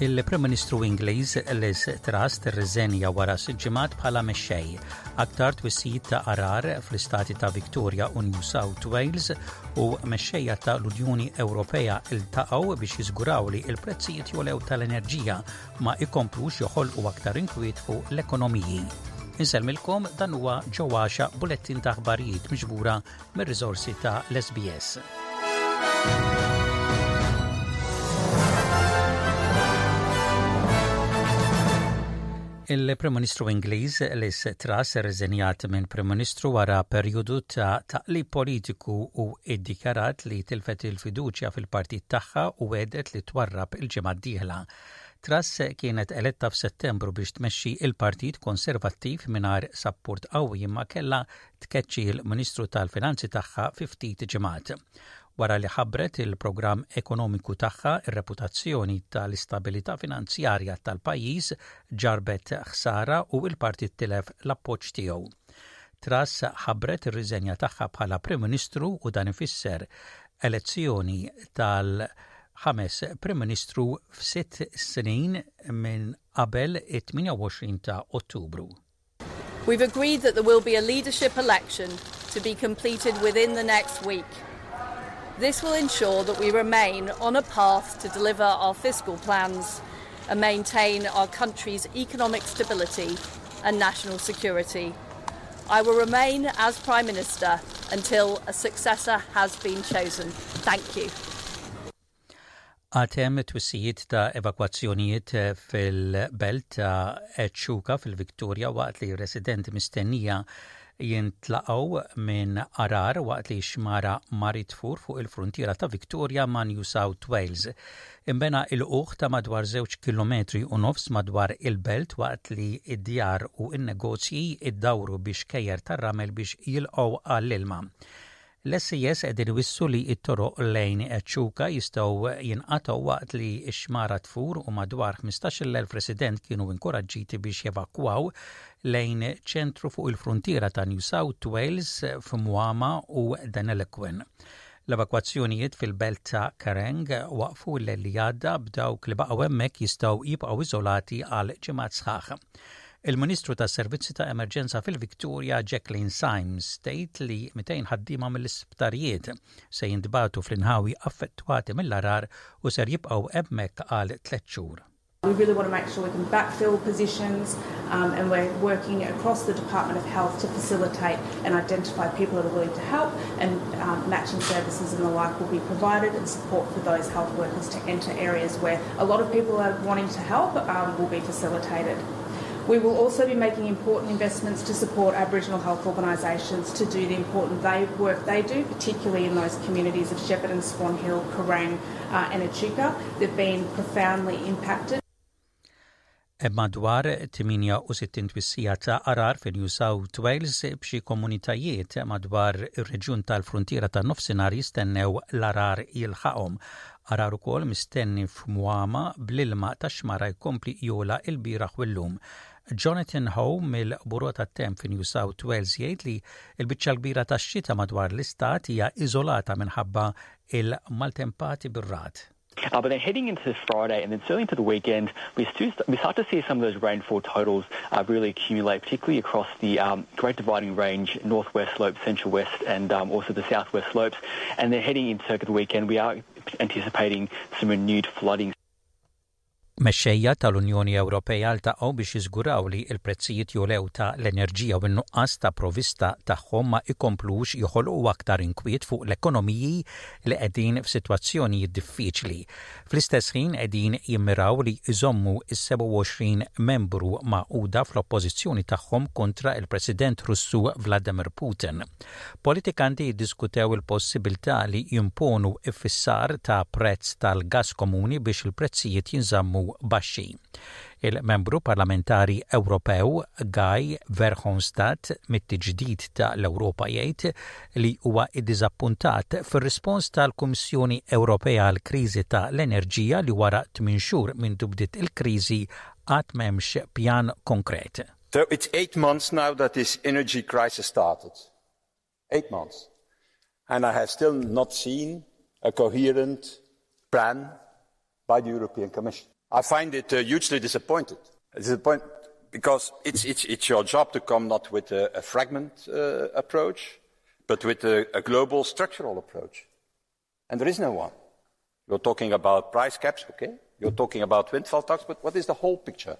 il-Prim Ministru Ingliż Liz Trust rriżenja wara siġġimat bħala mexxej. Aktar twissijiet ta' arar fl-istati ta' Victoria u New South Wales u mexxejja ta' l-Unjoni Ewropea iltaqgħu biex jiżguraw li l-prezzijiet jolew tal-enerġija ma jkomplux joħolqu aktar inkwiet fuq l-ekonomiji. Insellmilkom dan huwa ġewwaxa bulettin ta' aħbarijiet miġbura mir-riżorsi ta' l-SBS. Il-Prim Ministru Ingliż Liz Truss rriżenjat minn Prim Ministru wara perjodu ta' taqli politiku u iddikjarat li tilfet il-fiduċja fil-partit tagħha u għedet li twarrab il-ġimgħa d-dieħla. Truss kienet eletta f'Settembru biex tmexxi l-Partit Konservattiv mingħajr sappurt qawwi imma kellha tkeċċi l-Ministru tal-Finanzi tagħha fi ftit ġimgħat. Wara li ħabbret il-programm ekonomiku tagħha, ir-reputazzjoni tal-istabilità finanzjarja tal-pajjiż ġarrbet ħsara u l-partit tilef l-appoġġ tiegħu. Truss ħabbret ir-riżenja tagħha bħala Prim Ministru u dan ifisser elezzjoni tal- ħames Prim Ministru f'sitt snin minn qabel 28 ta' Ottubru. We've agreed that there will be a leadership election to be completed within the next week. This will ensure that we remain on a path to deliver our fiscal plans and maintain our country's economic stability and national security. I will remain as Prime Minister until a successor has been chosen. Thank you. Għad hemm twissijiet ta' evakwazzjonijiet fil-belt ta' Echuca fil-Victoria waqt li residenti mistennija jintlaqgħu minn għarar waqt li x-xmara Maritfur fuq il-fruntiera ta' Victoria ma' New South Wales. Inbena l-uħ ta' madwar żewġ kilometri u nofs madwar il-belt waqt li d-djar u n-negozji ddawru bi xkejjer tar-ramel biex jilqgħu għall-ilma. L-SES qegħdin iwissu li t-toroq lejn Echuca jistgħu jinqatgħu waqt li x-xmara tfur u madwar 15-il elf resident kienu inkuraġġiti biex jevakwaw lejn ċentru fuq il-fruntiera ta' New South Wales f'Muama u Deniliquin. L-evakwazzjonijiet fil-belt ta' Kareng waqfu l-lejl li għadda b'dawk li baqgħu hemmhekk jistgħu jibqgħu iżolati għal ġimgħat sħaħ. Il-Ministru tas-Servizzi ta' Emerġenza fil-Victoria Jacqueline Symes tgħid li 200 ħaddiema mill-isptarijiet se jintbagħtu fl-inħawi affettwati mill-għarar u ser jibqgħu hemmhekk għal tliet xhur. We really want to make sure we can backfill positions um, and we're working across the Department of Health to facilitate and identify people that are willing to help and um, matching services and the like will be provided and support for those health workers to enter areas where a lot of people are wanting to help um, will be facilitated. We will also be making important investments to support Aboriginal health organisations to do the important they, work they do, particularly in those communities of Shepparton, Swan Hill, Kerrang are in a chica, they've been profoundly impacted. Hemm madwar 68 twissija ta' għarar fi New South Wales b'xi komunitajiet madwar ir-reġjun tal-fruntiera tan-Nofsinhar jistennew l-għarar jilħaqhom. Għarar ukoll mistenni f'Muama bl-ilma tax-xmara jkompli jogħla lbieraħ u llum. Jonathan Howe mill-Buro tat-Temp fi New South Wales jgħid li l-biċċa l-kbira tax-xita madwar l-istat hija iżolata minħabba il-maltempati bir-rat. Uh, but then heading into Friday and then certainly into the weekend, we, st- we start to see some of those rainfall totals uh, really accumulate, particularly across the um, Great Dividing Range, Northwest Slope, Central West, and um, also the Southwest Slopes. And then heading into the weekend, we are anticipating some renewed flooding. Mexxejja tal-Unjoni Ewropea ltaqgħu biex jiżguraw li l-prezzijiet jogħlew ta' l-enerġija u n-nuqqas ta' provista tagħhom ma jkomplux joħolqu aktar inkwiet fuq l-ekonomiji li qegħdin f'sitwazzjonijiet diffiċli. Fl-istess ħin qegħdin jimmiraw li jżommu s-27 membru magħquda fl-oppożizzjoni tagħhom kontra l-President Russu Vladimir Putin. Politikanti jiddiskutew il-possibilità li jimponu iffissar ta' prezz tal-gass komuni biex il-prezzijiet jinżammu baxxi. Il-Membru Parlamentari Ewropew Guy Verhofstadt mit-tiġdid ta' l-Ewropa jgħid li huwa iddiżappuntat fir-rispons tal-Kummissjoni Ewropea għall-kriżi ta' l-enerġija li wara tmien xhur mindu bdiet il-kriżi għad m'hemmx pjan konkret. So it's eight months now that this energy crisis started. Eight months. And I have still not seen a coherent plan by the European Commission. I find it uh, hugely disappointed. Disappoint because it's, it's, it's, your job to come not with a, a fragment uh, approach, but with a, a global structural approach. And there is no one. You're talking about price caps, okay? You're talking about windfall tax, but what is the whole picture?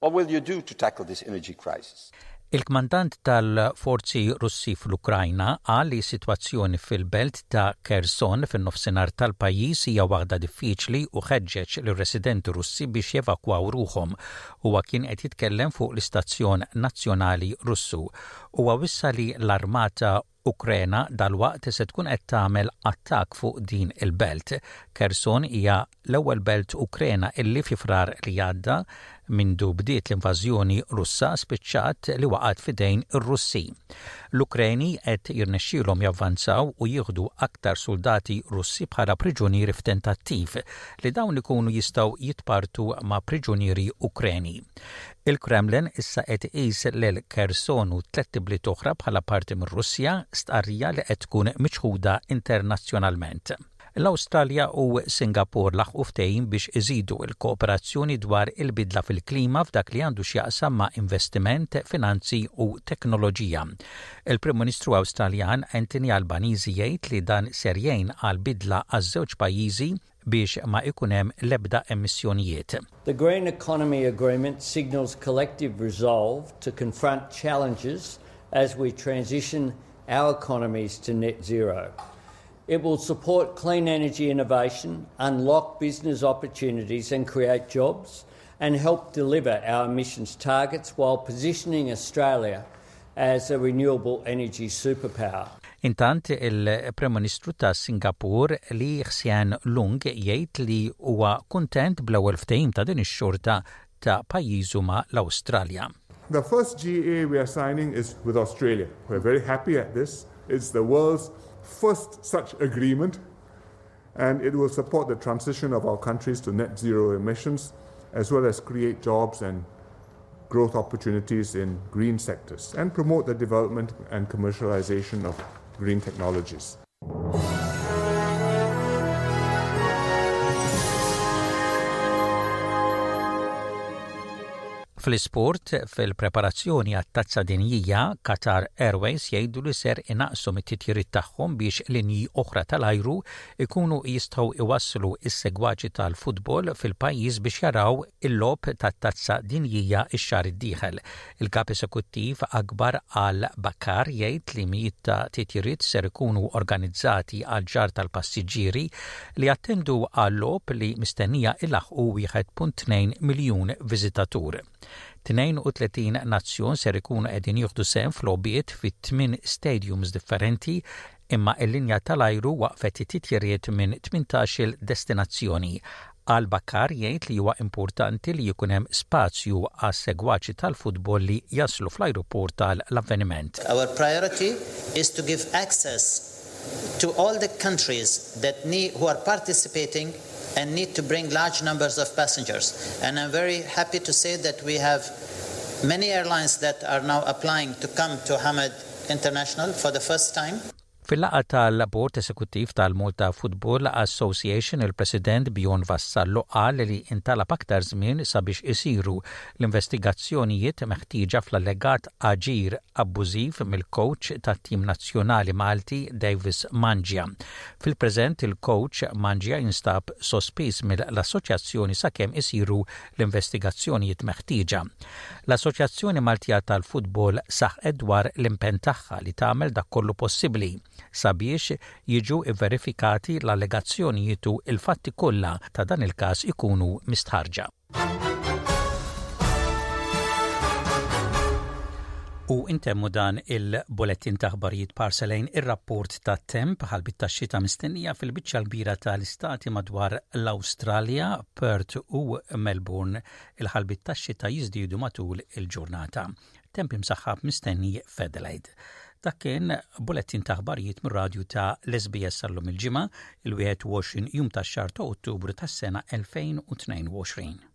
What will you do to tackle this energy crisis? Il-kmandant tal-forzi Russi fl-Ukrajna qal li s-sitwazzjoni fil-belt ta' Kherson fin-nofsinhar tal-pajjiż hija waħda diffiċli u ħeġġeġ lir-residenti Russi biex jevakwaw ruħhom. Huwa kien qed jitkellem fuq l-istazzjon nazzjonali Russu. Huwa wissa li l-armata Ukrena dalwaqt se tkun qed tagħmel attakk fuq din il-belt. Kherson hija l-ewwel belt Ukrena illi fi Frar li għadda, mindu bdiet l-invażjoni Russa, spiċċat li waqgħet f'idejn ir-Russi. L-Ukreni qed jirnexxielhom javvanzaw u jieħdu aktar suldati Russi bħala priġunieri f'tentattiv li dawn ikunu jistgħu jitpartu ma' priġunieri Ukreni. Il-Kremlin issa qed iqis lil Kherson u tlett ibliet oħra bħala parti mir-Russja, stqarrija li qed tkun miċħuda internazzjonalment. L-Awstralja u Singapore laħqu ftehim biex iżidu l-kooperazzjoni dwar il-bidla fil-klima f'dak li għandu x'jaqsam ma' investiment, finanzi u teknoloġija. Il-Prim Ministru Awstraljan Anthony Albanese jgħid li dan ser jgħin għal bidla għaż-żewġ pajjiżi biex ma The Green Economy Agreement signals collective resolve to confront challenges as we transition our economies to net zero. It will support clean energy innovation, unlock business opportunities and create jobs, and help deliver our emissions targets while positioning Australia as a renewable energy superpower. Intant, il-Prim Ministru ta' Singapur, Lee Hsien Loong jgħid li huwa kuntent bl-ewwel ftehim ta' din ix-xorta ta' pajjiżu ma' l-Awstralja. The first GA we are signing is with Australia. We're very happy at this. It's the world's first such agreement and it will support the transition of our countries to net zero emissions as well as create jobs and growth opportunities in green sectors and promote the development and commercialization of green technologies. Fl-isport, fil-preparazzjoni għat-Tazza Dinjija, Qatar Airways jgħidu li ser inaqqsu mit-titjiriet tagħhom biex linji oħra tal-ajru jkunu jistgħu jwasslu s-segwaċi tal-futbol fil-pajjiż biex jaraw il-logħob tat-Tazza Dinjija x-xahar id-dieħel. Il-Kap Esekuttiv Akbar Al Bakkar jgħid li mijiet ta' titjiriet ser ikunu organizzati għall-ġarr tal-passiġġieri li jattendu għal-logħob li mistennija ilaħħqu 1.2 miljun viżitatur. 32 nazzjon ser ikunu qegħdin jieħdu sehem f'logħbiet fi tmien stadiums differenti imma l-linja tal-ajru waqfet it-titjiriet minn 18-il destinazzjoni Al Bakkar jgħid li huwa importanti li jkun hemm spazju għas-segwaċi tal-futbol li jaslu fl-ajruport għal l-avveniment. Our priority is to give access to all the countries that need who are participating and need to bring large numbers of passengers and I'm very happy to say that we have many airlines that are now applying to come to Hamad International for the first time. Fil-laqgħa tal-Bord Esekuttiv tal-Malta Football Association, il-President Bjorn Vassallo qal li intalab aktar żmien sabiex isiru l-investigazzjonijiet meħtieġa fl-allegat aġir abbużiv mill-kowċ tat-tim nazzjonali Malti Davis Mangia. Fil-preżent il-kowċ Mangia jinstab sospiż mill-Assoċjazzjoni sakemm isiru l-investigazzjonijiet meħtieġa. L-Assoċjazzjoni Maltija tal-Futbol saħqet dwar l-impenn tagħha li tagħmel dak kollu possibbli sabiex jiġu vverifikati l-allegazzjonijiet u l-fatti kollha ta' dan il-każ ikunu mistħarrġa. U intemmu dan il-bolettin ta' ħbarijiet parselejn ir-rapport ta' temp ħalbit ta' xita mistennija fil-biċċa l-bira tal-istati madwar l-Awstralja, Perth u Melbourne. Il-ħalbit ta' xita jiżdiedu matul il-ġurnata. temp imsaħħab mistenni f'Adelaide. Dak kien bulettin ta' aħbarijiet mir-radju ta' l-SBS għallum il-ġimgħa il-21 jum tax-xahar ta' Ottubru tas-sena 2022.